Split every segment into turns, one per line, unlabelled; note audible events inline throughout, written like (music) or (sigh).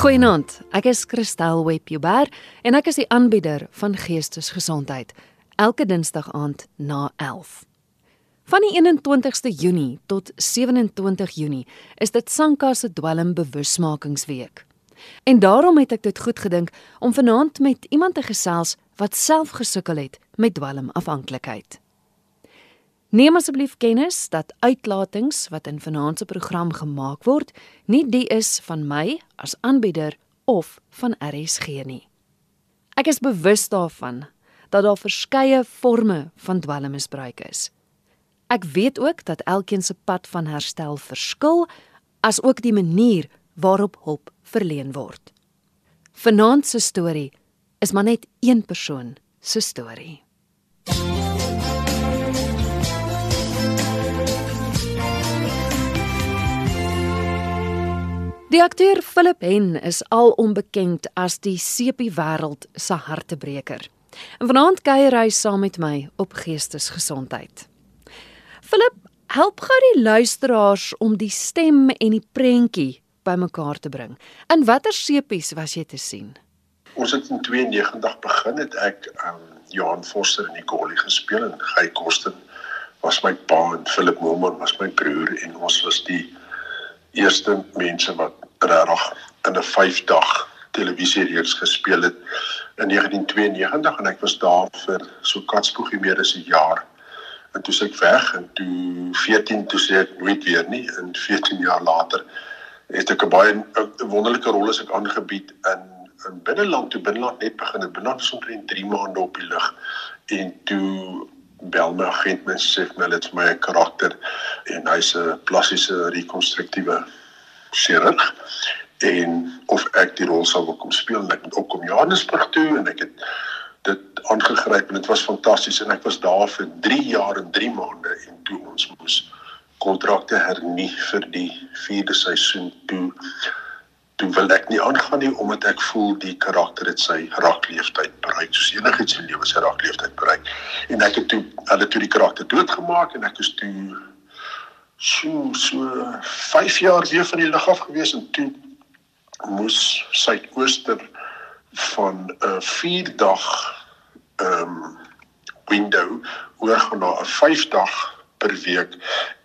Goeienaand. Ek is Christel Webber en ek is die aanbieder van Geestesgesondheid elke Dinsdag aand na 11. Van die 21ste Junie tot 27 Junie is dit Sanka se dwelm bewusmakingsweek. En daarom het ek dit goed gedink om vanaand met iemand te gesels wat self gesukkel het met dwelmafhanklikheid. Neem asseblief kennis dat uitlatings wat in vanaand se program gemaak word, nie die is van my as aanbieder of van RSG nie. Ek is bewus daarvan dat daar verskeie forme van dwelmmisbruik is. Ek weet ook dat elkeen se pad van herstel verskil, asook die manier waarop hulp verleen word. Vanaand se storie is maar net een persoon se storie. Die akteur Philip Hen is al onbekend as die sepie wêreld se hartebreker. En vanaand kuier hy saam met my op Geestesgesondheid. Philip, help gou die luisteraars om die stem en die prentjie bymekaar te bring. In watter sepies was jy te sien?
Ons het in 92 begin het ek um Johan Foster en Nicole gespeel en Guy Kosten was my pa en Philip Moman was my broer en ons was die eerste mense wat regtig in 'n 5 dag televisiereeks gespeel het in 1992 en ek was daar vir so katspoegie meer as 'n jaar. En toe ek weg en toe 14 toe sê ek nooit weer nie en 14 jaar later het ek 'n baie 'n wonderlike rol as ek aangebied in in binneland toe binneland net begin het binneland is omtrent 3 maande op die lug en toe bel my agent my sê my dit vir my 'n karakter en hy's 'n plastiese rekonstruktiewe chirurg en of ek die rol sal wil kom speel en ek het opkom Johannesburg toe en ek het dit aangegryp en dit was fantasties en ek was daar vir 3 jaar en 3 maande en toe ons moes kontrakte hernie vir die vierde seisoen toe toe wil ek nie aangaan nie omdat ek voel die karakter het sy rakleeftyd bereik. Soos enigiets in lewe sy rakleeftyd bereik. En ek het toe hulle toe die karakter doodgemaak en ek is toe so so 5 jaar weer van die lug af gewees en toe moes suidooster van 'n uh, 4 dag ehm um, window oorgaan na 'n 5 dag per week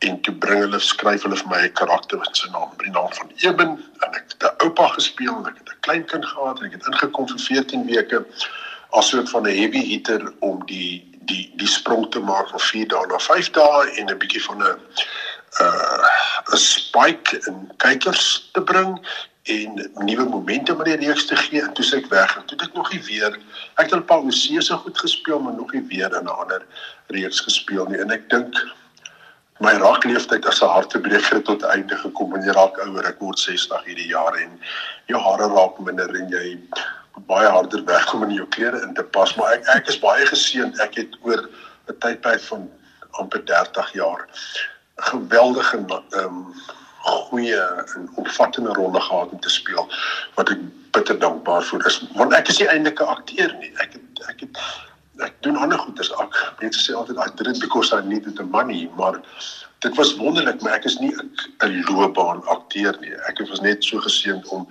en toe bring hulle skryf hulle vir my 'n karakter wat sy naam die naam van Eben en ek het 'n oupa gespeel en ek het 'n kleinkind gehad en ek het ingekom vir 14 weke as soort van 'n heavy hitter om die die die sprong te maak van 4 dae na 5 dae en 'n bietjie van 'n uh 'n spike in kykers te bring en nuwe momentum in die reeks te gee en toe sê ek weg en toe dit nog nie weer ek het 'n paar oseese goed gespeel maar nog nie weer in 'n ander reeks gespeel nie en ek dink my raakleeftyd as 'n hartebreker tot einde gekom en jy raak ouer. Ek word 60 hierdie jaar en jou hare raak minder en jy baie harder werk om in jou klere in te pas. Maar ek ek is baie geseënd ek het oor 'n tydperk van amper 30 jaar geweldige ehm um, goeie en opvattende rolle gehad om te speel wat ek bitter dankbaar vir is. Want ek is nie eintlik 'n akteur nie. Ek het ek het ek doen ander goeders ook mense sê altyd I did it because I needed the money maar dit was wonderlik maar ek is nie 'n loopbaan akteur nie ek het was net so geseënd om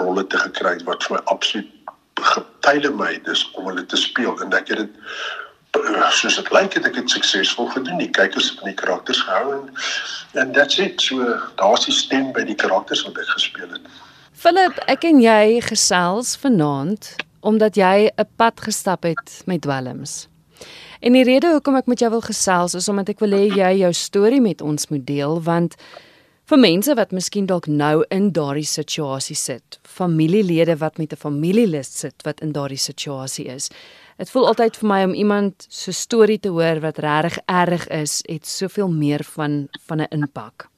rolle te gekry wat vir my absoluut getuie my dis om hulle te speel en ek het dit soos dit lyk het ek dit suksesvol gedoen. Die kykers het van die karakters gehou en en that's it. So daar's die stem by die karakters wat ek gespeel het.
Philip, ek en jy gesels vanaand omdat jy 'n pad gestap het met dwelms. En die rede hoekom ek met jou wil gesels is omdat ek wil hê jy jou storie met ons moet deel want vir mense wat miskien dalk nou in daardie situasie sit, familielede wat met 'n familielid sit wat in daardie situasie is. Dit voel altyd vir my om iemand so storie te hoor wat regtig erg is, het soveel meer van van 'n impak.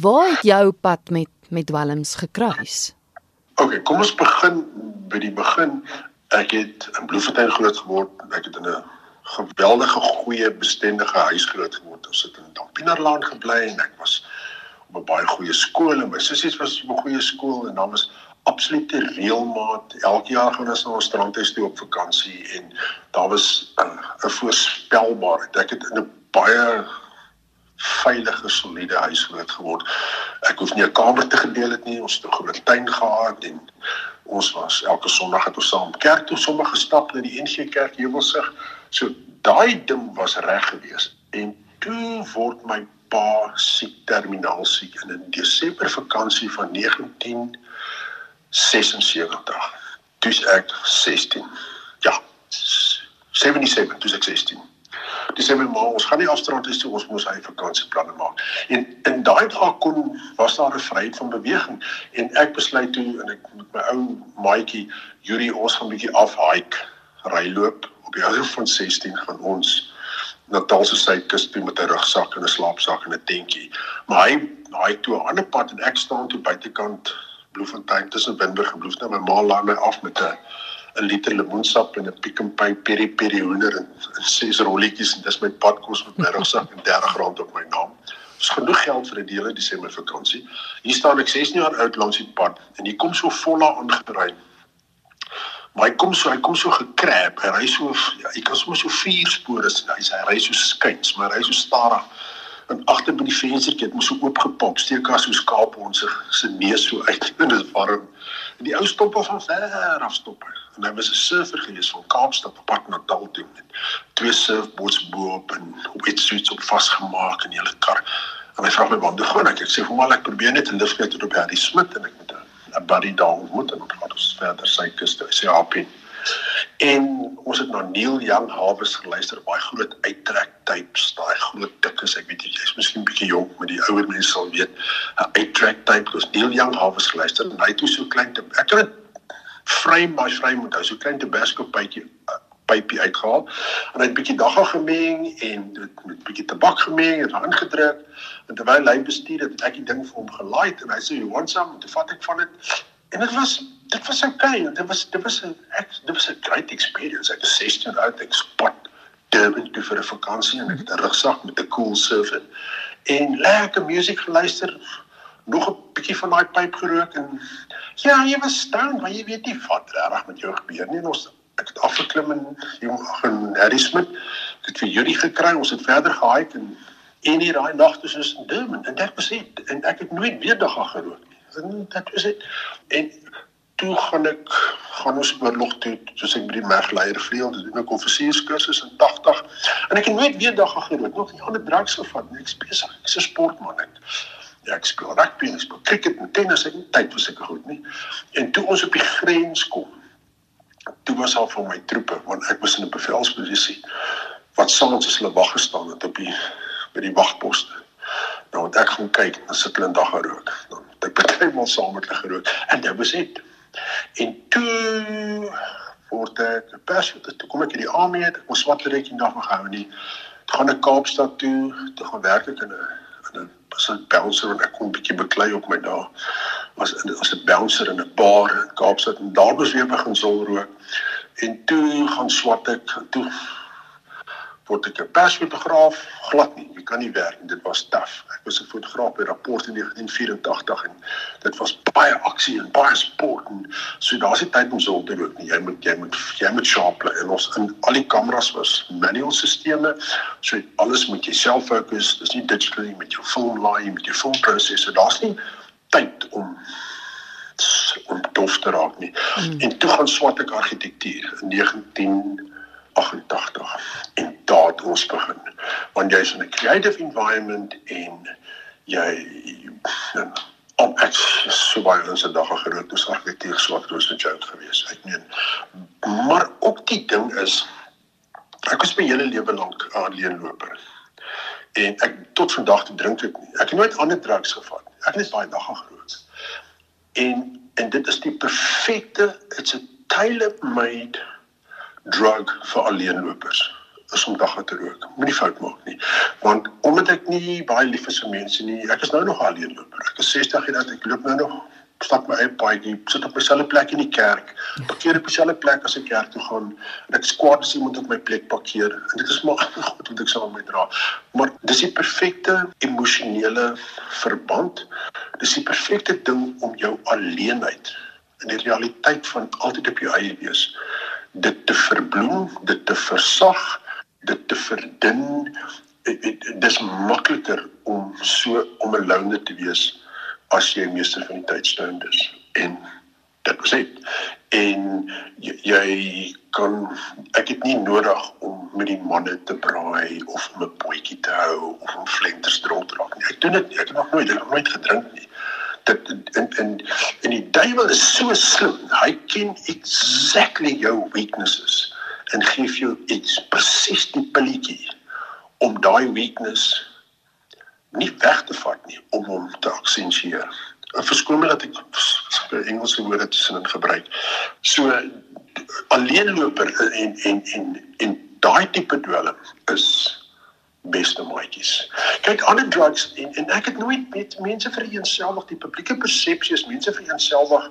Waar het jou pad met met dwelms gekruis?
OK, kom ons begin by die begin. Ek het in Bloemfontein groot geword. Ek het in 'n geweldige goeie bestendige huis groot geword. Ons het in Dampienerlaan gebly en ek was op 'n baie goeie skool en my sissies was op 'n goeie skool en dan was absolute reëlmaat. Elke jaar gaan ons na ons strandhuis toe op vakansie en daar was 'n 'n voorspelbaarheid. Ek het in 'n baie veilige, soliede huis groot geword. ek hoef nie 'n kamer te gedeel het nie. Ons het 'n groot tuin gehad en ons was elke Sondag het ons saam kerk toe sommer gestap na die NG Kerk Heuwelsig. So daai ding was reg geweest. En toe word my pa siek terminaal siek in 'n Desember vakansie van 1976. Dis ek 16. Ja. 77, dis ek 16. Dis sê my ma, ons gaan nie afstrand toe ons moet hy vakansieplanne maak. En in daai dae kon was daar 'n vryheid van beweging en ek besluit toe en ek met my ou maatjie Yuri ons gaan 'n bietjie af hike, ry loop op die ouderdom van 16 gaan ons Natal se suidkus toe met 'n rugsak en 'n slaapsak en 'n tentjie. Maar hy hy toe 'n ander pad en ek staan toe buitekant Bloemfontein tussen Winburg en Bloemfontein. My ma laai my af met 'n 'n liter lemoensap en 'n Pick n Pay peri peri hoender en, en ses rolletjies en dis my padkos met my rugsak en R30 op my naam. Dis genoeg geld vir 'n hele Desember vakansie. Hier staan ek 16 jaar oud langs die pad en hier kom so volle aangery Maar hy kom so, hy kom so gekrap. Hy ry so ja, hy kan sommer so vier spore sien. Hy sê hy ry so skuins, maar hy ry so stadig. En agter by die venstertjie het mos so oopgepop, steek as so skaap ons se neus so uit (laughs) en dit warm. En die ou stop af van ver af stop. En hy was 'n surfer gewees van Kaapstad op pad na Natal toe met twee surfboards bo-op en wetsuits op vasgemaak in die hele kar. En hy vra my wat doen gaan ek? Sê vir hom ek probeer net 'n lift kry tot op Harry Smit en ek buddy daar ontmoet en gaan ons verder sy kus toe sê Happy. En ons het na Neil Young Harvest geluister, baie groot uittrek tapes, daai groot dikkes, ek weet jy is miskien bietjie jonk, maar die ouer mense sal weet, 'n uittrek tape, ons Neil Young Harvest geluister en hy het so klein te ek kan dit frame by frame onthou, so klein tabasco pypie pypie uitgehaal en hy het bietjie dagga gemeng en dit met bietjie tabak gemeng en aangedruk en terwyl hy bestuur het ek die ding vir hom gelaai en hy sê you want some to vat ek van dit en dit was dit was okay dit was dit was 'n dit was 'n great experience ek is 16 oud ek spot Durban toe vir 'n vakansie en ek het 'n rugsak met 'n cool surfer en lekker musiek geluister nog 'n bietjie van daai pyp gerook en ja, jy was staan, maar jy weet nie wat reg met jou gebeur nie. Ons ek het afgeklim in in Harry Smith. Het vir Judy gekry. Ons het verder gehike en en hier daai nag tussen is in Durban en dit besit en ek het nooit weer dag gerook nie. En dit is dit. En toe gaan ek gaan ons oorlog toe soos ek by die Mergleier vleuel doen 'n konfessierskursus in 80 en ek het nooit weer dag gerook. Nog nie ander drugs gevat. Ek spesiaal ek's 'n sportman ek. Ja, ek speel rugby, ek speel cricket en tennis, ek het tyd vir sulke goed nie. En toe ons op die grens kom toe was al vir my troepe want ek was in 'n bevelsposisie wat soms as hulle wag gestaan het op die by die wagposte. Nou ek gaan kyk en sit hulle in dag gerook. Dan het ek partymal saam met hulle gerook en dit was dit. En toe word ek pas toe kom ek in die army het ek mos wat reg in dag gehou nie. Toe gaan ek Kaapstad toe, toe gaan werk ek in 'n in 'n besit bouncer en ek kon 'n bietjie beklei op my dae as as 'n bouncer in 'n bar in Kaapstad en daar was weer begin sol rook en toe gaan swat ek toe word ek 'n persfotograaf? Glad nie. Jy kan nie werk en dit was taaf ek was 'n fotograaf by rapport in 1984 en dit was baie aksie en baie sport en so daar's nie tyd om sol te rook nie. Jy moet jy moet jy moet sharp bly. En ons in al die kameras was manual sisteme. So alles moet jy self fokus dis nie digital nie. Met jou film laai met jou film prosesse daar's nie tyd om om dof te raak nie. Mm. En toe gaan swat ek argitektuur in 1988 en daar het ons begin. Want jy's in 'n creative environment en jy om ek so baie in se dagga gerook toe argitektuur swat roos 'n joke gewees. Ek meen maar ook die ding is ek was my hele lewe lank alleenloper. En ek tot vandag toe drink ek. Ek het nooit ander drugs gevat ek het baie dae gegroot. En en dit is die perfekte it's a tailor-made drug vir alleenlopers. Is om dagga te rook. Moenie fout maak nie. Want omdat ek nie baie lief is vir mense nie, ek is nou nog alleenloper. Ek is 60 jaar oud, ek loop nou nog stap my eie paadjie, sit op dieselfde plek in die kerk, parkeer op dieselfde plek as ek kerk toe gaan. En ek skwaad as iemand op my plek parkeer. En dit is maar (laughs) goed wat ek sal met dra. Maar dis die perfekte emosionele verband. Dis die perfekte ding om jou alleenheid in die realiteit van altyd op jou eie wees dit te verbloem, dit te versag, dit te verdun. Dit is makliker om so om 'n loner te wees as jy meeste van die tyd stoned is. En dit was dit. En jy, jy kan ek het nie nodig om met die manne te braai of om 'n potjie te hou of om flenters dronk te raak nie. Ek doen dit nie. Ek het nog nooit, ek het nog nooit gedrink nie. Dit en en en die duiwel is so slim. Hy ken exactly jou weaknesses en gee vir jou iets presies die pilletjie om daai weakness nie weg te vat nie om hom te aksentueer. 'n Verskoning dat ek Engelse woorde tussenin gebruik. So alleenloper en en en en daai tipe dwelm is beste maatjies. Kyk ander drugs en en ek het nooit met mense vir eenselfig die publieke persepsie is mense vir eenselfig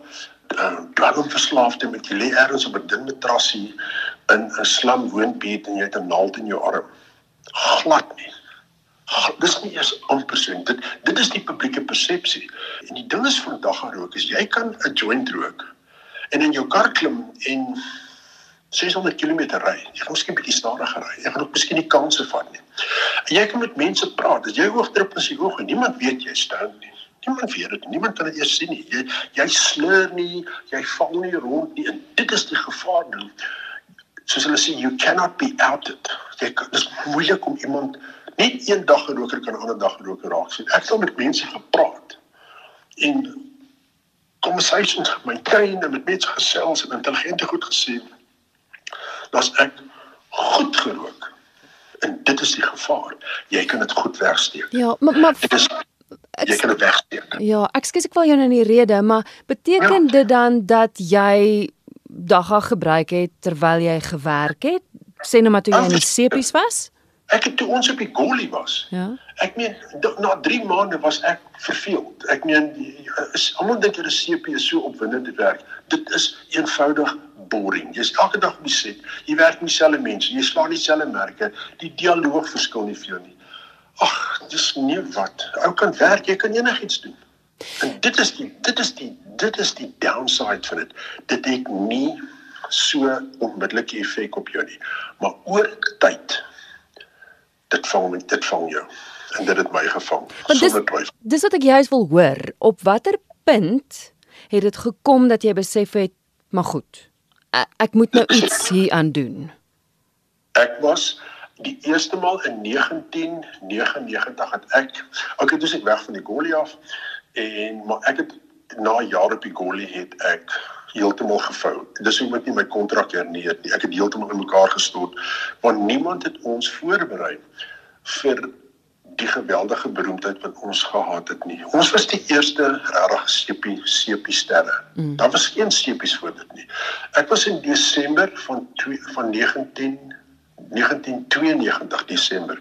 uh, dwelmverslaafde met jy lê ergens op 'n dun matrasie in 'n slum woonbuurt en jy het 'n naald in jou arm. Glad nie. Dis nie eers amper so dit dit is die publieke persepsie. En die ding is vandag aan rook is jy kan 'n joint rook en in jou kar klim en 600 km ry. Jy gaan miskien bietjie stadiger ry. Jy gaan ook miskien nie kansse vat nie. En jy kan met mense praat. As jy hoogdrup is, jy hoog en niemand weet jy staan nie. Niemand weet dit. Niemand kan dit eers sien nie. Jy jy sleur nie, jy val nie rond nie. En dit is die gevaar ding. Soos hulle sê, you cannot be outed. Jy kan dis moeilik om iemand net een dag geroker kan 'n ander dag geroker raak sien. Ek het al met mense gepraat. En conversations met my tuin en met mense gesels en intelligente goed gesê dan ek goed gerook. En dit is die gevaar. Jy kan dit goed wegsteek.
Ja, maar maar
dit is jy kan dit wegsteek.
Ja, ek skuis ek val jou nou in die rede, maar beteken ja. dit dan dat jy dagga gebruik het terwyl jy gewerk het? Sê nou maar toe jy in die sepies was?
Ek het toe ons op die Golly was.
Ja.
Ek meen na 3 maande was ek verveeld. Ek meen almal dink jy sepie is so opwindend te werk. Dit is eenvoudig boring. Jy's elke dag op die set. Jy werk met dieselfde mense. Jy slaan dieselfde merke. Die dialoog verskil nie veel nie. Ag, dis nie wat. Ou kan werk, jy kan enigiets doen. En dit is die dit is die dit is die downside van dit. Dit het nie so onmiddellike effek op jou nie. Maar oor tyd dit vang met dit vang jou. En dit het my gevang.
Sonder twyfel. Dis wat ek juist wil hoor. Op watter punt het dit gekom dat jy besef het, maar goed ek moet nou iets (coughs) hier aan doen.
Ek was die eerste maal in 1999 het ek okay, dis ek weg van die Goli af en maar ek het na jare op die Goli het ek heeltemal gevou. Dis hoe met nie my kontrak hernie het nie. Ek het heeltemal in mekaar gestort want niemand het ons voorberei vir die geweldige beroemdheid wat ons gehad het nie. Ons was die eerste regtig sepie sepie sterre. Mm. Daar was geen sepies voor dit nie. Ek was in Desember van 2 van 19 1992 Desember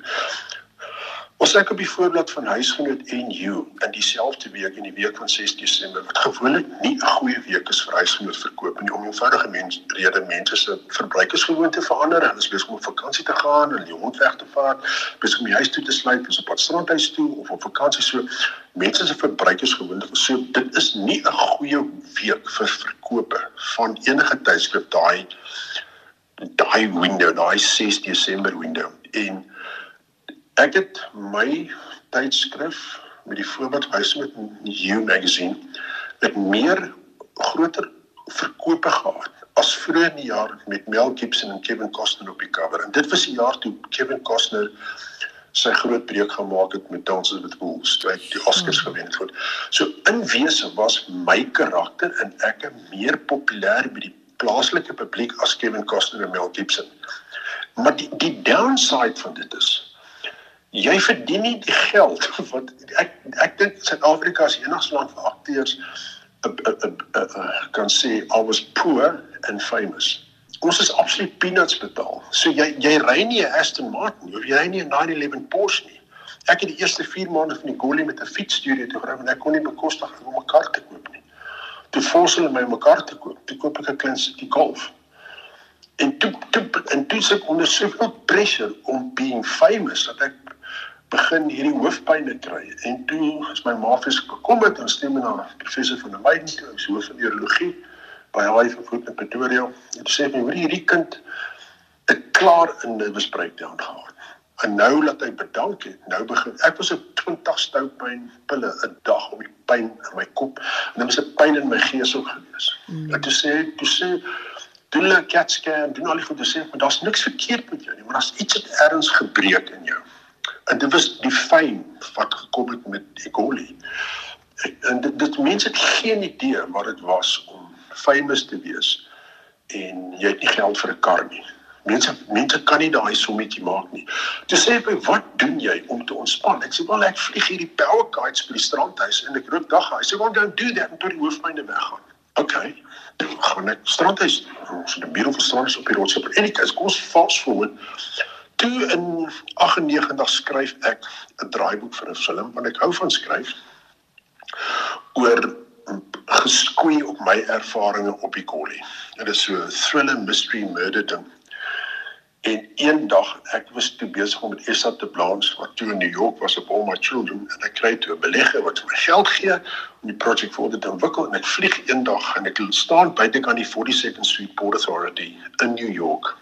Ons ek op die voorblad van huisgenoot NU in dieselfde week in die week van 6 Desember wat gewoonlik nie 'n goeie week is vir huisgenoot verkoop nie om eenvoudige mense rede mense se verbruikersgewoonte verander. Hulle is besig om vakansie te gaan en die hond weg te vaar, besig om die huis toe te sluit, besig op pad strandhuis toe of op vakansie so mense se verbruikersgewoonte so dit is nie 'n goeie week vir verkope van enige tydskrif daai daai window daai 6 Desember window. En Ek het my tydskrif met die voorbeeld wys met You magazine het meer groter verkope gehad as vroeër in die jaar met Mel Gibson en Kevin Costner op die cover. En dit was die jaar toe Kevin Costner sy groot breek gemaak het met Dances with Wolves, toe hy die Oscars hmm. gewen het. So in wese was my karakter en ek meer populêr by die plaaslike publiek as Kevin Costner en Mel Gibson. Maar die die downside van dit is jy verdien nie die geld (laughs) wat ek ek dink Suid-Afrika is enigste land vir akteurs kan sê I was poor and famous. Ons is absoluut peanuts betaal. So jy jy ry nie 'n Aston Martin of jy ry nie 'n 911 Porsche nie. Ek het die eerste 4 maande van die Golly met 'n fietsstudio toe gery en ek kon nie bekostig om 'n kar te koop nie. Toe force hulle my om 'n kar te koop. Toe koop ek 'n klein City Golf. En toe toe en toe sit onder soveel pressure om being famous dat ek begin hierdie hoofpynne kry en toe is my ma gekom het en stem na professor van der Weyden toe so hoof van neurologie by hy van Voet in Pretoria en sê my hoor hierdie kind het klaar in 'n bespreekte aangehad En nou laat hy bedank het. Nou begin ek was op 20 stoupyn pille 'n dag om die pyn in my kop en dan was 'n pyn in my gees ook gewees. Mm. En toe sê toe sê doen 'n CAT scan, doen al die goed te sê, maar daar's niks verkeerd met jou nie, maar daar's iets wat ergens gebreek in jou. En dit was die fyn wat gekom het met E. coli. En dit, dit mense het geen idee wat dit was om famous te wees en jy het nie geld vir 'n kar nie. Mense mense kan nie daai sommetjie maak nie. Toe sê hy, "Wat doen jy om te ontspan?" Ek sê, "Wel, ek vlieg hierdie power kites by die strandhuis en ek roep dag." Hy sê, "Well, don't do that until die hoofpyne weggaan." Okay. Dan gaan ek strandhuis. Ons het 'n beautiful strand op die rots op. En ek "Kom ons fast forward." Toe in 98 skryf ek 'n draaiboek vir 'n film want ek hou van skryf oor geskoei op my ervarings op die kollie. Dit is so 'n thriller mystery murder ding. En eendag, ek was toe besig om met Esa te plans wat toe in New York was op All My Children en ek kry toe 'n belegger wat my geld gee om die projek voor te ontwikkel en ek vlieg eendag en ek staan buite kan die 42nd Street Port Authority in New York.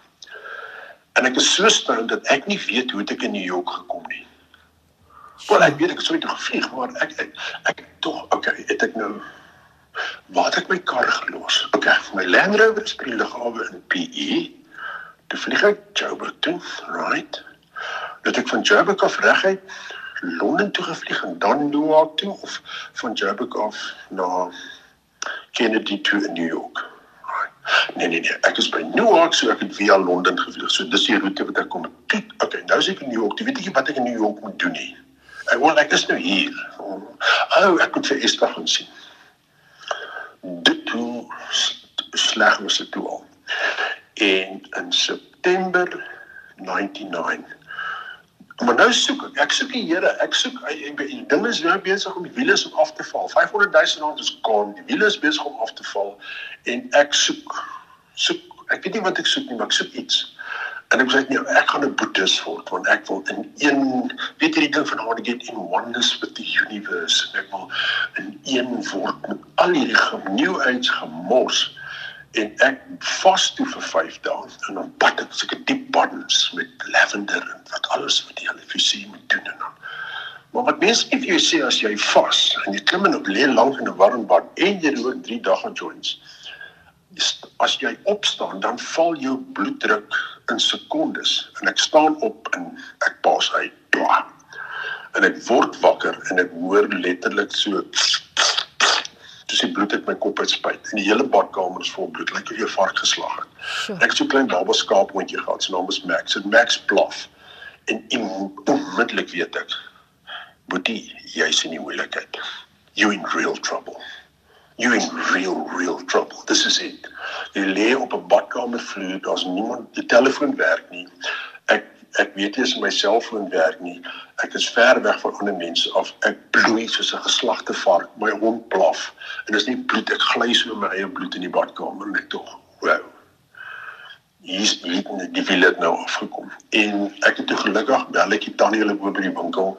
En ek is so stout dat ek nie weet hoe ek in New York gekom nie. Wel ek weet ek sou toe gevlieg, maar ek ek, ek tog okay, het ek nou waar het ek my kar gelos? Okay, my Land Rover die lughawe in PE Toe vlieg ek Joburg toe, right? Dat ek van Joburg af reguit Londen toe gevlieg en dan Newark toe of van Joburg af na Kennedy toe in New York. Nee nee nee, ek is by Newark so ek het via Londen gevlieg. So dis die roete wat ek kom. Okay, nou is ek in New York. Jy weet ek wat ek in New York moet doen nie. Ek wil ek is nou hier. O, oh, ek moet vir Esther gaan sien. Dit toe sleg was dit toe al en in September 99 Maar nou soek ek, ek soek die Here, ek soek die ding is nou besig om die wiele se af te val. 500 000 rand is kon, die wiele is besig om af te val en ek soek soek ek weet nie wat ek soek nie, maar ek soek iets. En ek sê nee, ek gaan 'n boeddhis word want ek wil in een weet jy die ding van how to get in oneness with the universe. Ek wil in een word met al hierdie new age gemors en ek vas toe vir 5 dae en dan bad ek sulke diep baddens met lavender en wat alles wat die hele visie moet doen en dan. Maar wat nie vir jou sê as jy vas en jy klim en op lê lank in 'n warm bad en jy rook 3 dae joints as jy opstaan dan val jou bloeddruk in sekondes en ek staan op en ek pas uit en ek word wakker en ek hoor letterlik so toe sien bloed uit my kop uitspuit en die hele badkamer is vol bloed, lyk like of jy vark geslag het. Sure. Ek het so klein baba skaaphondjie gehad, sy naam is Max. Dit Max blaf. En onmiddellik weet ek, Boetie, jy's in die moeilikheid. You in real trouble. You in real real trouble. This is it. Jy lê op 'n badkamer vloer, daar's niemand, die telefoon werk nie. Ek ek weet nie as my selfoon werk nie. Ek is ver weg van ander mense of ek bloei soos 'n geslagte vark. My hond blaf en dis nie bloed ek gly so my eie bloed in die badkamer net tog. Wow. Hier's die die wiele het nou afgekom. En ek het toe gelukkig bel ek die tannie hulle bo by die winkel.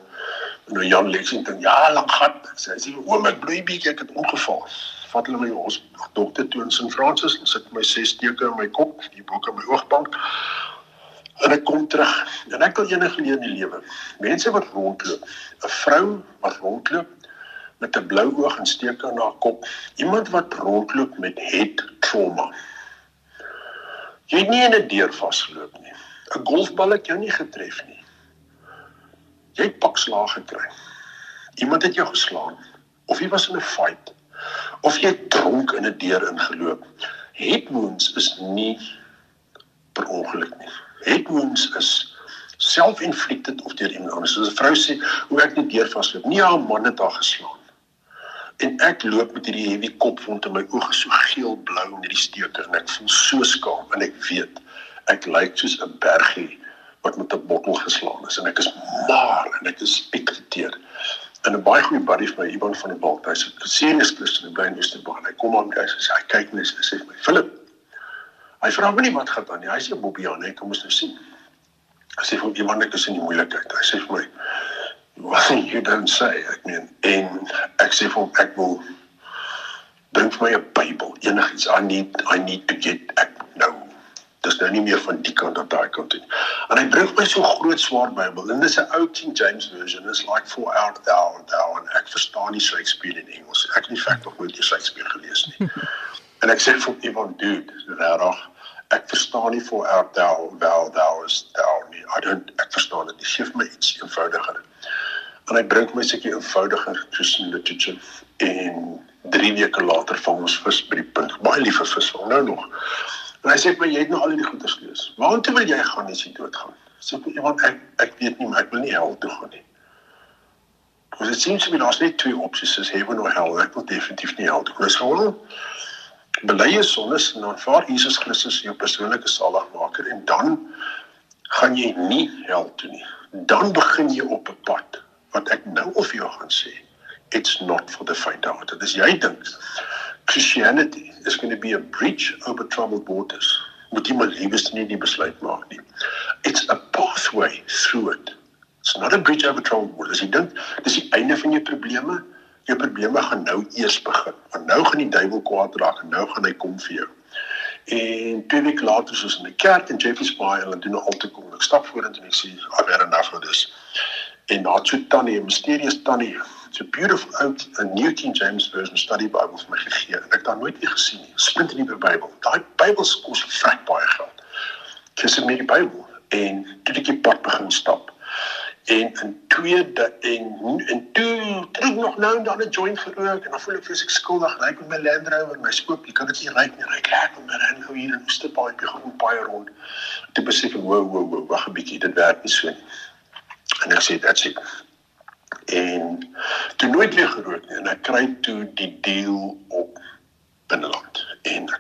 Nou Jan Lexington, ja, lank gat. Sy sê oom ek bloei bietjie, ek het ongeval. Vat hulle my ons dokter toe in St. Francis en sit my ses steke in my kop, die boek in my oogbank en ek kom terug en ek wil enige leer in die lewe. Mense wat rondloop, 'n vrou wat rondloop met 'n blou oog en steek aan haar kop, iemand wat rondloop met head trauma. Jy het nie in 'n deur vasgeloop nie. 'n Golfbal het jou nie getref nie. Jy het pak slaag gekry. Iemand het jou geslaan of jy was in 'n fight of jy dronk in 'n deur ingeloop. Head wounds is nie per ongeluk nie head wounds is self-inflicted of deur iemand anders. Soos 'n vrou sê, hoe ek net deur vasloop. Nie haar man het haar geslaan. En ek loop met hierdie heavy kopwond in my oë so geel-blou met hierdie steke en ek voel so skaam en ek weet ek lyk soos 'n bergie wat met 'n bottel geslaan is en ek is maar en ek is irriteerd. En 'n baie goeie buddy vir my, Ivan van der Walt, hy's 'n serious Christian in Oosterbaan. Hy kom aan, hy sê hy kyk net en sê my, "Philip, Hy vra my nie wat gaan aan nie. Hy sê Bobbie aan, ek kom ons nou sien. Hy sê vir iemand ek is in die moeilikheid. Hy sê vir my what you don't say. Ek meen en ek sê vir ek wil bring vir my 'n Bybel, enigiets. I need I need to get ek nou Dis nou nie meer van die kant tot daai kant toe. En hy bring my so groot swaar Bybel. En dis 'n ou King James version. It's like for out thou and thou and ek verstaan nie Shakespeare in Engels. Ek het nie feit nog nooit Shakespeare gelees nie. (laughs) en ek sê vir iemand dude, regtig, ek verstaan nie for out thou thou thou is thou nie. I don't ek verstaan dit. Geef my iets eenvoudiger. En hy bring my seker eenvoudiger Christian literature en 3 weke later vang ons vis by die punt. Baie liefe vis, nou nog. En hy sê vir my jy het nou al hierdie goeders gelees. Waartoe wil jy gaan as jy doodgaan? Sê vir iemand ek ek weet nie maar ek wil nie hel toe gaan nie. Want dit seems to be daar's net twee opsies, is heaven or hell. Ek wil definitief nie hel toe gaan. Wel bely jou sondes en aanvaar Jesus Christus as jou persoonlike saligmaker en dan gaan jy nie hel toe nie. Dan begin jy op 'n pad wat ek nou of jou gaan sê. It's not for the faint of heart. Dit is jy dink Christianity is going to be a bridge over troubled waters. Moet jy maar liewes nie die besluit maak nie. It's a pathway through it. It's not a bridge over troubled waters. Jy dink dis die einde van jou probleme. Jou probleme gaan nou eers begin. Want nou gaan die duiwel kwaad raak en nou gaan hy kom vir jou. En twee weke later soos in die kerk in Jeffreys Bay en doen al te kom. Ek stap vorentoe en ek sê I've had enough of this. En na so tannie, 'n mysterious tannie so beautiful out a New King James version study Bible vir my gegee. Ek het daar nooit weer gesien nie. Splinte nuwe Bybel. Daai Bybels kos vrek baie geld. Dis 'n nuwe Bybel en toe ek die pad begin stap. En in tweede en en toe trek nog nou en dan 'n joint gerook en dan voel ek vreeslik skuldig. Ry met my Land Rover en my skoop, jy kan dit nie ry nie. Ry lekker my Land Rover hier in Oosterpaai, jy gaan baie rond. Toe besef ek, wow, wow, wow, wag 'n bietjie, dit werk nie so nie. En ek sê, that's it en toe nooit weer gerook nie en ek kry toe die deal op binneland en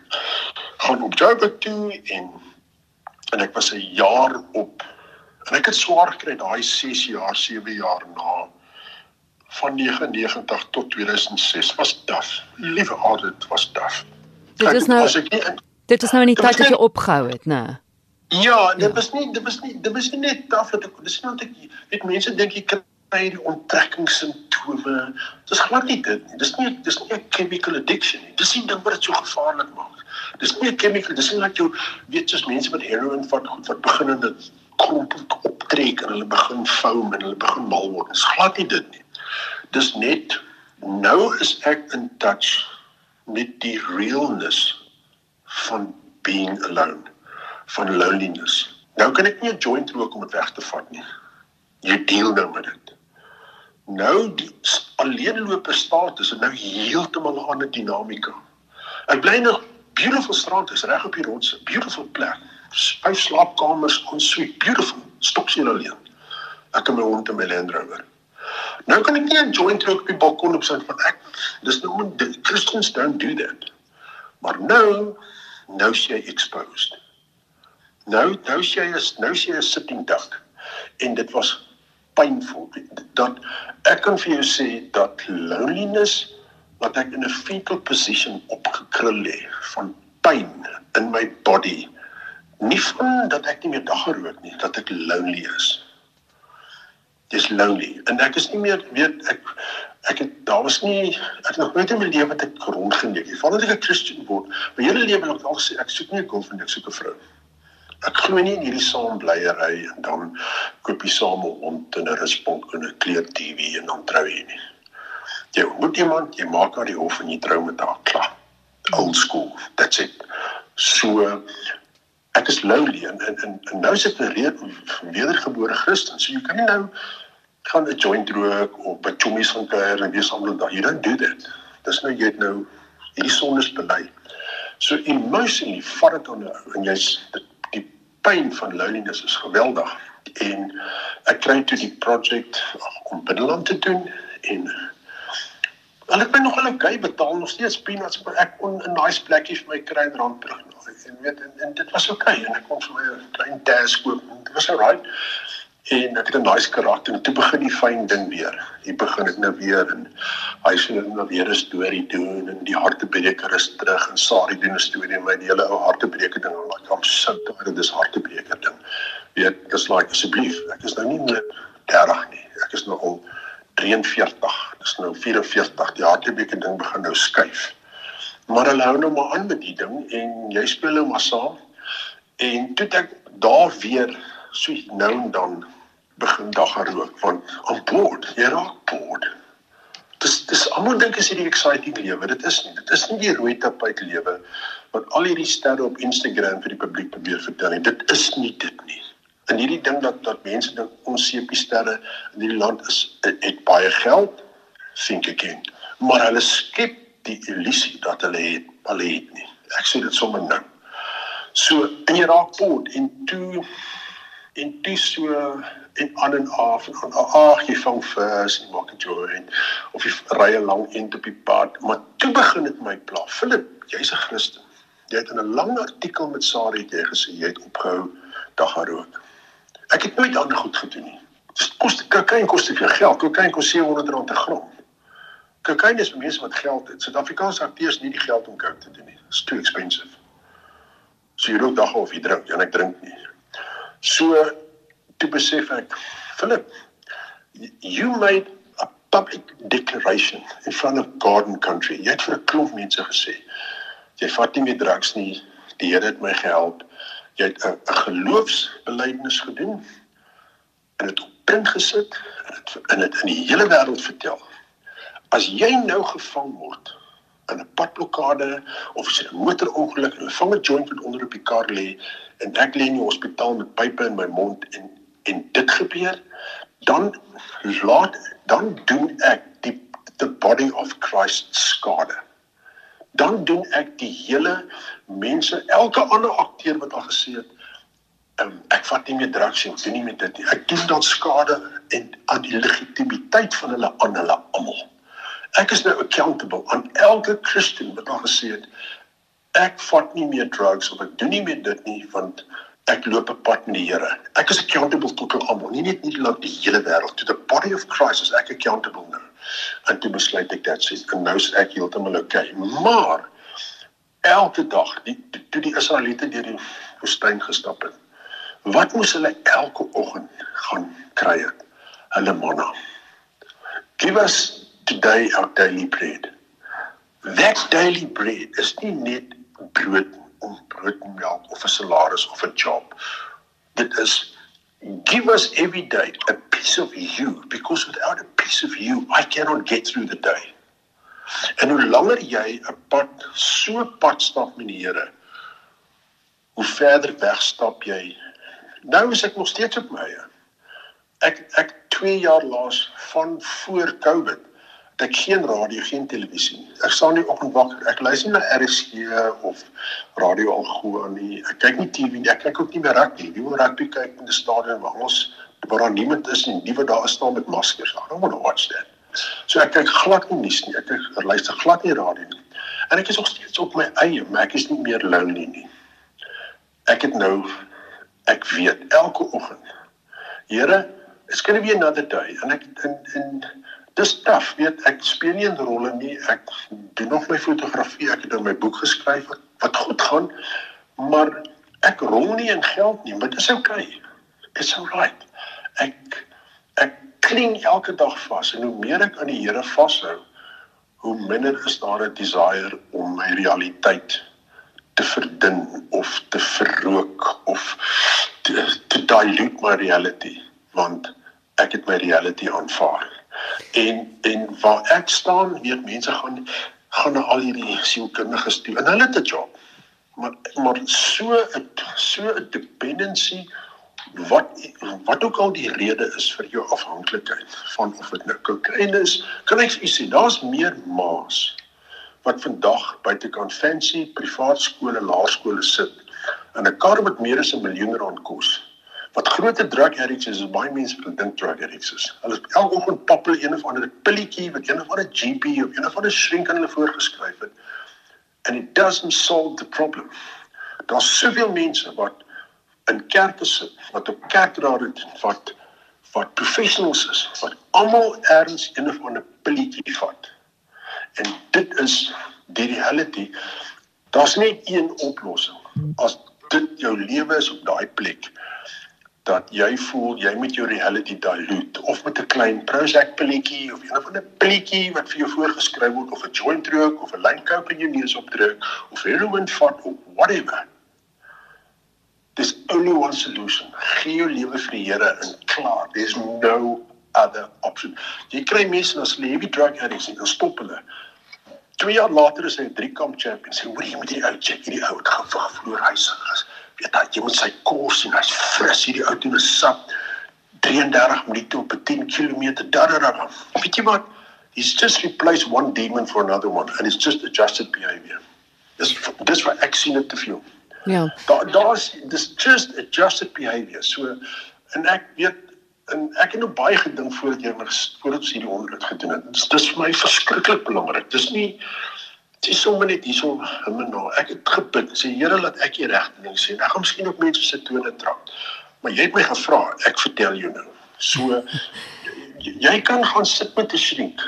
gaan op Joburg toe en en ek was 'n jaar op en ek het swaar gekry daai 6 jaar 7 jaar na van 99 tot 2006 was daf liewe aard dit was daf
dit is nou dit is nou in die tyd wat jy opgehou het nê
Ja, dit ja. was nie dit was nie dit was nie net taf dat ek dis nie want ek weet mense dink jy by die onttrekkingssimptome. Dis glad nie dit nie. Dis nie dis nie 'n chemical addiction nie. Dis nie ding wat dit so gevaarlik maak. Dis nie 'n chemical, dis nie dat jy weet soos mense met heroin vat goed wat begin en dit klomp optrek en hulle begin foam en hulle begin mal word. Dis glad nie dit nie. Dis net nou is ek in touch met die realness van being alone, van loneliness. Nou kan ek nie 'n joint rook om dit weg te vat nie. Jy deel nou met dit nou die alleenloper status en nou heeltemal 'n ander dinamika. Ek bly nog beautiful strand is reg op die rots, beautiful plek. Vyf slaapkamers, ons suite, beautiful. Stoksie alleen. Ek het my hond en my Land Rover. Nou kan ek nie 'n joint rook op die balkon op sit van ek dis nou moet Christians don't do that. Maar nou nou jy exposed. Nou nou jy is nou jy 'n sitting duck en dit was painful dat ek kan vir jou sê dat loneliness wat ek in 'n fetal position opgekrul lê van pyn in my body nie van dat ek nie meer dag gerook nie dat ek lonely is dis lonely en ek is nie meer weet ek ek het daar was nie ek nog nooit in my lewe wat ek rondgeneek het vandat ek 'n Christen word my hele lewe lank al gesê ek soek nie 'n girlfriend ek soek 'n vrou Ek glo nie in hierdie saambleiery en dan koop jy saam 'n hond en 'n rusbank en 'n kleur TV en dan trou jy nie. Jy moet iemand, jy maak haar die hof en jy trou met haar klaar. Old school, that's it. So ek is lonely en en, en, en nou sit 'n wedergebore Christen. So jy kan nie nou gaan 'n joint rook of by chommies gaan kuier en weer saam met daai. You don't do that. Dis nou jy het nou hierdie sondes bely. So emotionally vat dit aan en jy's dit pyn van loneliness is geweldig en ek kry toe die projek om binneland te doen en al ek my nog al okay betaal nog steeds peanuts maar ek kon 'n nice plekkie vir my kry in Randburg en weet en, en dit was okay en ek kon vir my 'n klein task koop en dit was alright en ek het 'n nice karakter en toe begin die fyn ding weer. Hier begin ek nou weer en hy sê net nou weer 'n storie doen en die hartebreker is terug en Sari doen 'n storie met die hele ou hartebreker ding en like I'm so tired dis hartebreker ding. Weet, dis like asseblief, ek is nou nie meer 30 nie. Ek is nou al 43. Dis nou 44. Die hartebreker ding begin nou skuif. Maar hulle hou nou maar aan met die ding en jy speel nou maar saam En toe ek daar weer so nou en dan begin dag rook want on board, jy raak bored. Dis dis almal dink is hierdie exciting lewe. Dit is nie. Dit is nie die rooi tapuit lewe wat al hierdie sterre op Instagram vir die publiek probeer vertel nie. Dit is nie dit nie. En hierdie ding dat dat mense dink ons sepie sterre in hierdie land is het, het baie geld, think again. Maar hulle skep die illusie dat hulle het, hulle het nie. Ek sê dit sommer nou. So in jy raak pot en toe en toe so en aan en af en aan ag jy vang vis en maak dit jou en of jy ry 'n lang end op die pad maar toe begin dit my pla Philip jy's 'n Christen jy het in 'n lang artikel met Sari jy gesê jy het opgehou daggarook ek het nooit ander goed gedoen nie. Dis kos kokain kos te veel geld. Kokain kos 700 rand 'n gram. Kokain is vir mense wat geld het. Suid-Afrikaanse akteurs nie die geld om coke te doen nie. It's too expensive. So jy rook dag of jy drink en ek drink nie. So toe besef ek Philip you made a public declaration in front of garden country. Jy het vir 'n klomp mense gesê jy vat nie meer drugs nie. Die Here het my gehelp jy het 'n geloofsbelijdenis gedoen en dit op print gesit en dit in dit in die hele wêreld vertel as jy nou gevang word in 'n padblokkade of 'n motorongeluk en 'n joint wat onder op die kar lê en ek lê in die hospitaal met pype in my mond en en dit gebeur, dan laat dan doen ek die the body of Christ skade. Dan doen ek die hele mense, elke ander akteur wat al gesê het, um, ek vat nie meer drugs nie, doen nie meer dit nie. Ek doen dan skade en aan die legitimiteit van hulle aan hulle almal. Ek is nou accountable aan elke Christen wat al gesê het ek vat nie meer drugs of ek doen nie meer dit nie want ek loop 'n pad met die Here. Ek is accountable tot almal, nie net nie lank die hele wêreld. To the body of Christ is ek accountable nou. En toe besluit ek dat sê en nou is ek heeltemal okay. Maar elke dag, die toe die Israeliete deur die woestyn gestap het, wat moes hulle elke oggend gaan kry? Hulle manna. Give us today our daily bread. That daily bread is nie net brood om brood en melk of 'n salaris of 'n job. Dit is give us every day a piece of you because without a piece of you I cannot get through the day. En hoe langer jy 'n pad so pad stap met die Here, hoe verder weg stap jy. Nou is ek nog steeds op my eie. Ek ek 2 jaar laas van voor Covid ek geen radio, geen televisie nie. Ek staan nie op en wakker. Ek luister na RSG of Radio Algoa nie. Ek kyk nie TV nie. Ek kyk ook nie meer rugby nie. Wie wil rugby kyk in die stadion waar ons waar daar niemand is nie. Die wat daar staan met maskers. I don't want to watch that. So ek kyk glad nie nuus nie. Ek kyk luister glad nie radio nie. En ek is nog steeds op my eie, maar ek is nie meer lonely nie. Ek het nou ek weet elke oggend. Here, it's going to be another day and ek in in dis taaf weet ek speel nie 'n rol nie. Ek doen nog my fotografie ek het in my boek geskryf wat, goed gaan maar ek rol nie in geld nie maar dis okay it's alright. Ek ek kling elke dag vas en hoe meer ek aan die Here vashou hoe minder is daar 'n desire om my realiteit te verdun of te verrook of te, te dilute my reality want ek het my reality aanvaar En en waar ek staan, weet mense gaan gaan na al hierdie sielkundiges toe. En hulle het 'n job. Maar maar so 'n so 'n dependency wat wat ook al die rede is vir jou afhanklikheid van of dit nou kokaine is, kan ek u sê daar's meer maas wat vandag buitekant fancy privaat skole, laerskole sit in 'n kar wat meer as 'n miljoen rand kos Wat groter drug addicts is, is baie mense wat dink drug addicts is. Hulle is elke oggend pappel een of ander pilletjie wat een of ander GP of een of ander shrink aan hulle voorgeskryf het. And it doesn't solve the problem. Daar's soveel mense wat in kerke sit, wat op kerkraad het, wat wat professionals is, wat almal erns een of ander pilletjie vat. En dit is die reality. Daar's net een oplossing. As dit jou lewe is op daai plek, dat jy voel jy met jou reality dilute of met 'n klein Prozac pilletjie of een of ander pilletjie wat vir jou voorgeskryf word of 'n joint rook of 'n lyn coke in jou neus opdruk of heroin vat of whatever There's only one solution. Gee jou lewe vir die Here en klaar. There's no other option. Jy kry mense as hulle heavy drug addicts en dan stop hulle. 2 jaar later is hy 'n drie kamp champion. Sê hoor jy moet hierdie ou check, hierdie ou het gewag verloor hy se gas. Weet jy, jy moet sy kos en hy's fris hierdie ou doen 'n sap 33 minute op 'n 10 km dadada. Weet jy wat? He's just replaced one demon for another one and it's just adjusted behavior. Dis dis wat ek sien dit te veel.
Ja.
Daar daar's dis just adjusted behavior. So en ek weet en ek het nou baie gedink voordat jy my voordat ons hierdie onderhoud gedoen het. Dis dis vir my verskriklik belangrik. Dis nie dis sommer net hierso nou. Ek het gebid sê Here laat ek die regte ding sê. Ek gaan miskien op mense se tone trap. Maar jy het my gevra, ek vertel jou nou. So (laughs) jy kan gaan sit met 'n shrink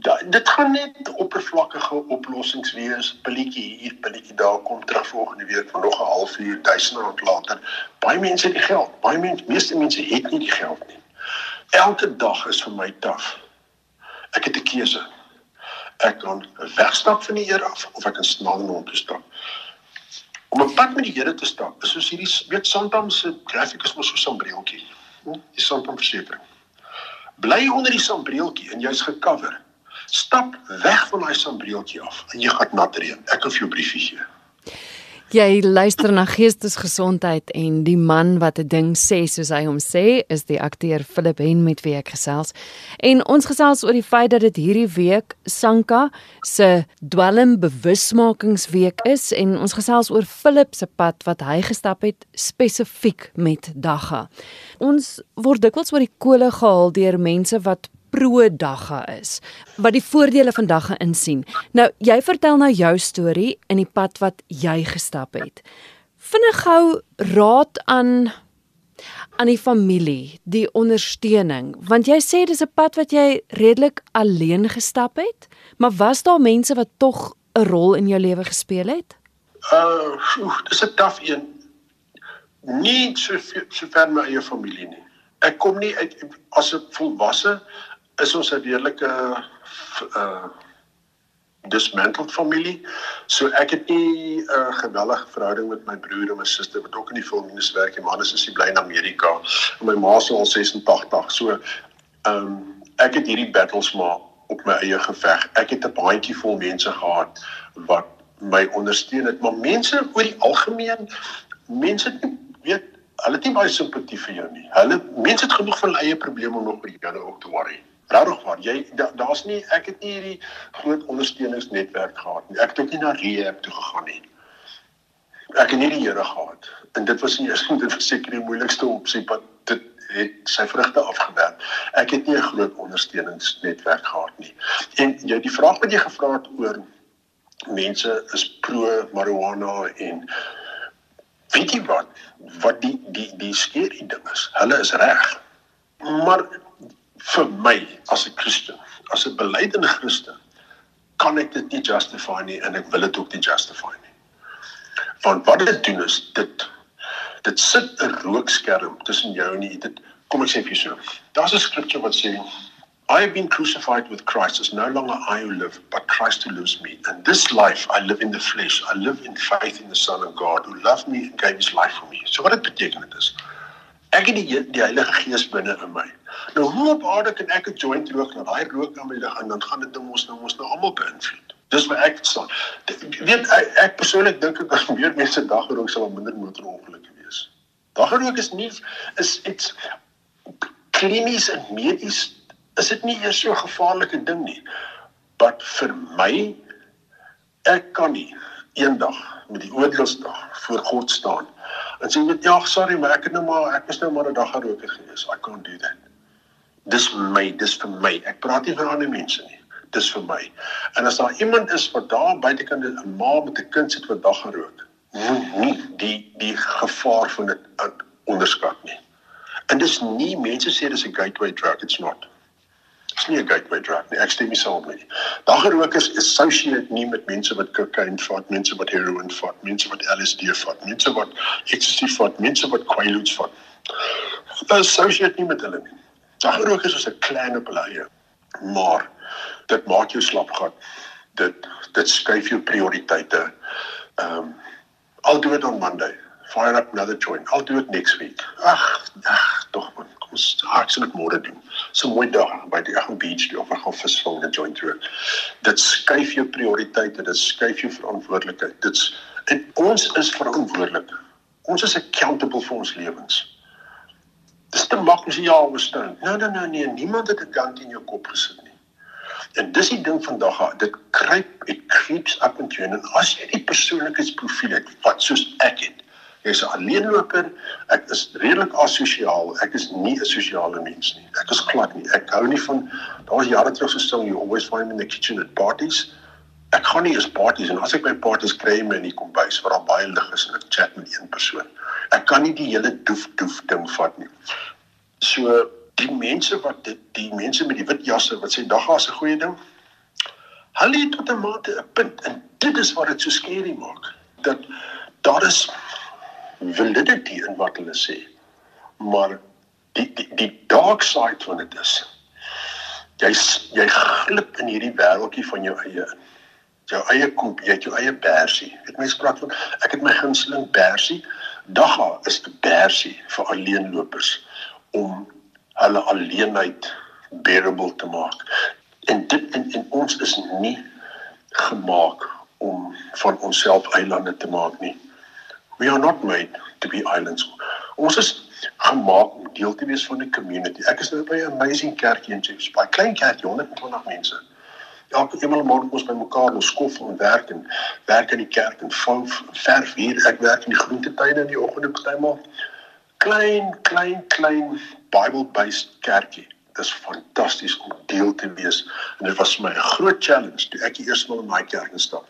da, dit gaan net oppervlakkige oplossings wees. Pilletjie hier, pilletjie daar kom terug volgende week vir nog 'n halfuur, duisende rand later. Baie mense het die geld. Baie mense, meeste mense het nie die geld nie. Elke dag is vir my taaf. Ek het 'n keuse. Ek kan wegstap van die Here af of ek kan snaal na hom toe stap. Om 'n pad met die Here te stap, is soos hierdie weet Santam se grafikus mos so 'n sambreeltjie. Hm? Die Santam versekering. Bly onder die sambreeltjie en jy's gekover. Stap weg van daai sambreeltjie af en jy gaan nat reën. Ek kan vir jou briefie gee.
Jy luister na Geestesgesondheid en die man wat 'n ding sê soos hy hom sê is die akteur Philip Hen met wie ek gesels. En ons gesels oor die feit dat dit hierdie week Sanka se dwelm bewusmakingsweek is en ons gesels oor Philip se pad wat hy gestap het spesifiek met dagga. Ons word dikwels oor die kole gehaal deur mense wat pro-dagga is wat die voordele van dagga insien. Nou jy vertel nou jou storie in die pad wat jy gestap het. Vinnig gou raad aan aan die familie, die ondersteuning, want jy sê dis 'n pad wat jy redelik alleen gestap het, maar was daar mense wat tog 'n rol in jou lewe gespeel het?
Uh, dis 'n taaf een. Nie so so ver my eie familie nie. Ek kom nie uit as 'n volwasse is ons 'n redelike uh dismantled familie. So ek het nie 'n uh, gewellige verhouding met my broer en my suster wat ook in die filmindustrie werk. Ma is bly in Amerika en my ma is al 86. So ehm um, ek het hierdie battles maar op my eie geveg. Ek het 'n baadjie vol mense gehad wat my ondersteun het, maar mense oor die algemeen mense weet hulle het nie baie simpatie vir jou nie. Hulle mense het genoeg van hulle eie probleme om nog oor jou ook te worry. Regtig waar. Jy daar's da nie ek het nie hierdie groot ondersteuningsnetwerk gehad nie. Ek het ook nie na rehab toe gegaan nie. Ek het nie die Here gehad. En dit was nie (laughs) eers dit was seker die moeilikste opsie wat dit het sy vrugte afgewerk. Ek het nie 'n groot ondersteuningsnetwerk gehad nie. En jy die vraag wat jy gevra het oor mense is pro marijuana en weet jy wat wat die die die skerry ding is. Hulle is reg. Maar vir my as 'n Christen, as 'n belydende Christen, kan ek dit nie justify nie en ek wil dit ook nie justify nie. Want wat dit doen is dit dit sit 'n rookskerm tussen jou en dit kom ek sê vir jou so. Daar's 'n skriftuur wat sê I have been crucified with Christ. It's no longer I who live, but Christ who lives me. And this life I live in the flesh. I live in faith in the Son of God who loved me and gave his life for me. So wat dit beteken dit is Ek het die die Heilige Gees binne in my. Nou hoe op aarde kan ek 'n joint rook en daai rook aan my lig en dan gaan dit ding ons nou ons nou almal beïnvloed. Dis wat ek staan. Weet ek, ek persoonlik dink ek as meer mense dagrook sal minder motorongelukke wees. Dagrook is nie is iets klinies en medies is dit nie eers so gevaarlike ding nie. Wat vir my ek kan nie eendag met die oordeelsdag voor God staan En sê net ja, sorry, maar ek het nou maar ek is nou maar 'n dag geroker gewees. I can't do that. Dis my, dis vir my. Ek praat nie vir ander mense nie. Dis vir my. En as daar iemand is wat daar buitekant 'n ma met 'n kind sit wat dag gerook, moet nie die die gevaar van dit onderskat nie. En dis nie mense sê dis 'n gateway drug, it's not is nie 'n gateway drug nie. Ek stem nie saam met nie. Dagrokers associate nie met mense wat kokain vat, mense wat heroin vat, mense wat LSD vat, mense wat ecstasy vat, mense wat quaaludes vat. Hulle associate nie met hulle nie. Dagrokers is 'n klein op hulle eie. Maar dit maak jou slap gaan. Dit dit skuif jou prioriteite. Ehm um, I'll do it on Monday. fire up another joint. I'll do it next week. Ag, ag, tog man. Ons sal dit môre doen. So mooi dag by die Agam Beach toe of ek gaan visvang 'n joint toe. Dit skuif jou prioriteite, dit skuif jou verantwoordelikheid. Dit's en ons is verantwoordelik. Ons is accountable vir ons lewens. Dis te maklik jy ja verstaan. Nee, nee, nee, nee, niemand het 'n kant in jou kop gesit nie. En dis die ding vandag, dit kruip, it creeps up into you. En as jy die persoonlikheidsprofiel het wat soos ek het, jy's 'n alleenloper, ek is redelik asosiaal. Ek is nie 'n sosiale mens nie. Ek is glad nie. Ek hou nie van daar's jare terug so stil you always find me in the kitchen at parties. Ek gaan nie eens parties en as ek by parties kry my in die kombuis waar daar baie lig is en ek chat met een persoon. Ek kan nie die hele doef doef ding vat nie. So die mense wat dit die mense met die wit jasse wat sê dag is 'n goeie ding. Hulle het tot 'n mate 'n punt en dit is wat dit so skerry maak. Dat daar is validity in wat hulle sê. Maar die die, die dark side van dit is jy jy glip in hierdie wêreldjie van jou eie jou eie koop, jy het jou eie bersie. Dit mense praat van ek het my gunsteling bersie. Dagga is 'n bersie vir alleenlopers om hulle alleenheid bearable te maak. En dit en, en ons is nie gemaak om van onsself eilande te maak nie. We are not made to be islands. Ons is gemaak om deel te wees van 'n community. Ek is nou by 'n amazing kerkie in Chiefs Bay, klein kerkie, 120 mense. Elke eenmal môre ons by mekaar ons skof en werk en werk in die kerk en vou verf hier. Ek werk in die groentetuine in die oggende partymal klein klein klein Bible-based kerkie. Dit is fantasties om deel te wees en dit was my groot challenge toe ek die eerste maal in my kerk instap.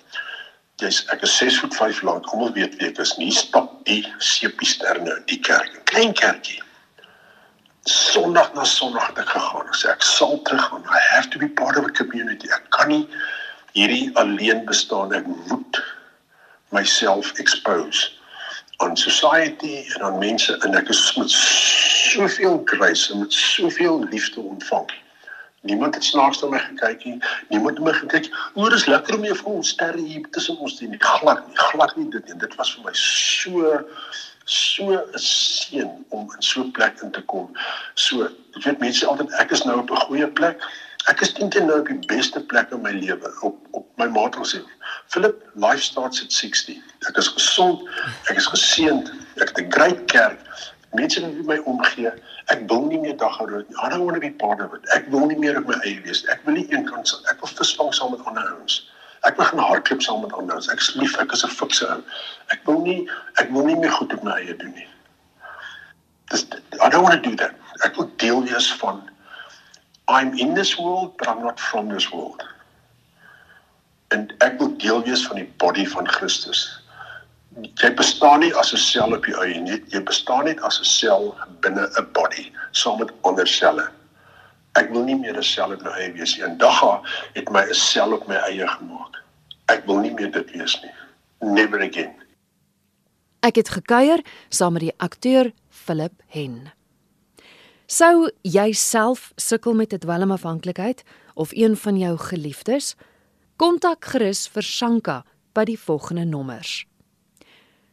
Jy's ek is 6 voet 5 lank. Almal weet wie ek is. Nie stap die sepie sterne in die kerk. Klein kerkie. Sondag na Sondag het ek gegaan en sê ek sal teruggaan. I have to be part of a community. Ek kan nie hierdie alleen bestaan. Ek moet myself expose aan society en aan mense en ek is met soveel grace en met soveel liefde ontvang. Niemand het snaaks na my gekyk nie. Niemand het my gekyk. Oor is lekker om jy vir ons sterre hier tussen ons te hê. Glad nie, glad nie dit nie. Dit was vir my so so 'n seën om in so 'n plek in te kom. So, ek weet mense altyd ek is nou op 'n goeie plek. Ek is teen nou op die beste plek in my lewe op op my maatros sê. Philip, life starts at 60. Ek is gesond, ek is geseënd, ek het 'n great kerk. Mense wat my omgee. Ek wil nie meer dag hou. I don't want to be part of it. Ek wil nie meer op my eie wees. Ek wil nie een kant ek wil visvang saam met ander ouens. Ek wil gaan hardloop saam met ander ouens. Ek is lief, ek is 'n fikse ou. Ek wil nie ek wil nie meer goed op my eie doen nie. Dis I don't want to do that. Ek wil deel wees van I'm in this world, but I'm not from this world. En ek wil deel wees van die body van Christus. Jy bestaan nie as 'n sel op jou eie nie. Jy bestaan net as 'n sel binne 'n body saam met ander selle. Ek wil nie meer 'n sel op my eie wees nie. Eendag het my 'n sel op my eie gemaak. Ek wil nie meer dit wees nie. Never again.
Ek het gekuier saam met die akteur Philip Hen. Sou jy self sukkel met 'n dwelmafhanklikheid of een van jou geliefdes? Kontak gerus vir Sanka by die volgende nommers.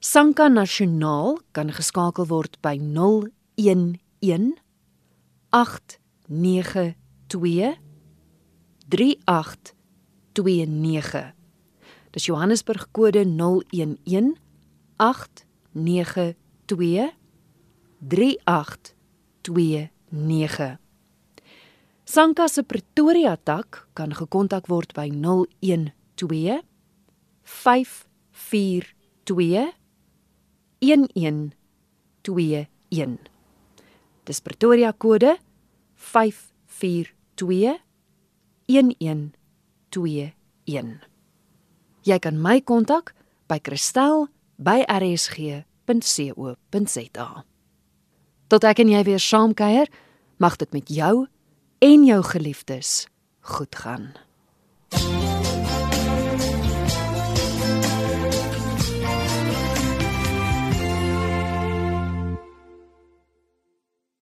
Sanka Nasionaal kan geskakel word by 011 892 3829. Dis Johannesburg kode 011 892 3829. Sanka se Pretoria tak kan gekontak word by 012 542 1121. Dis Pretoria kode 542 1121. Jy kan my kontak by kristel@rsg.co.za. Tot ek en jy weer saamkuier, mag dit met jou en jou geliefdes goed gaan.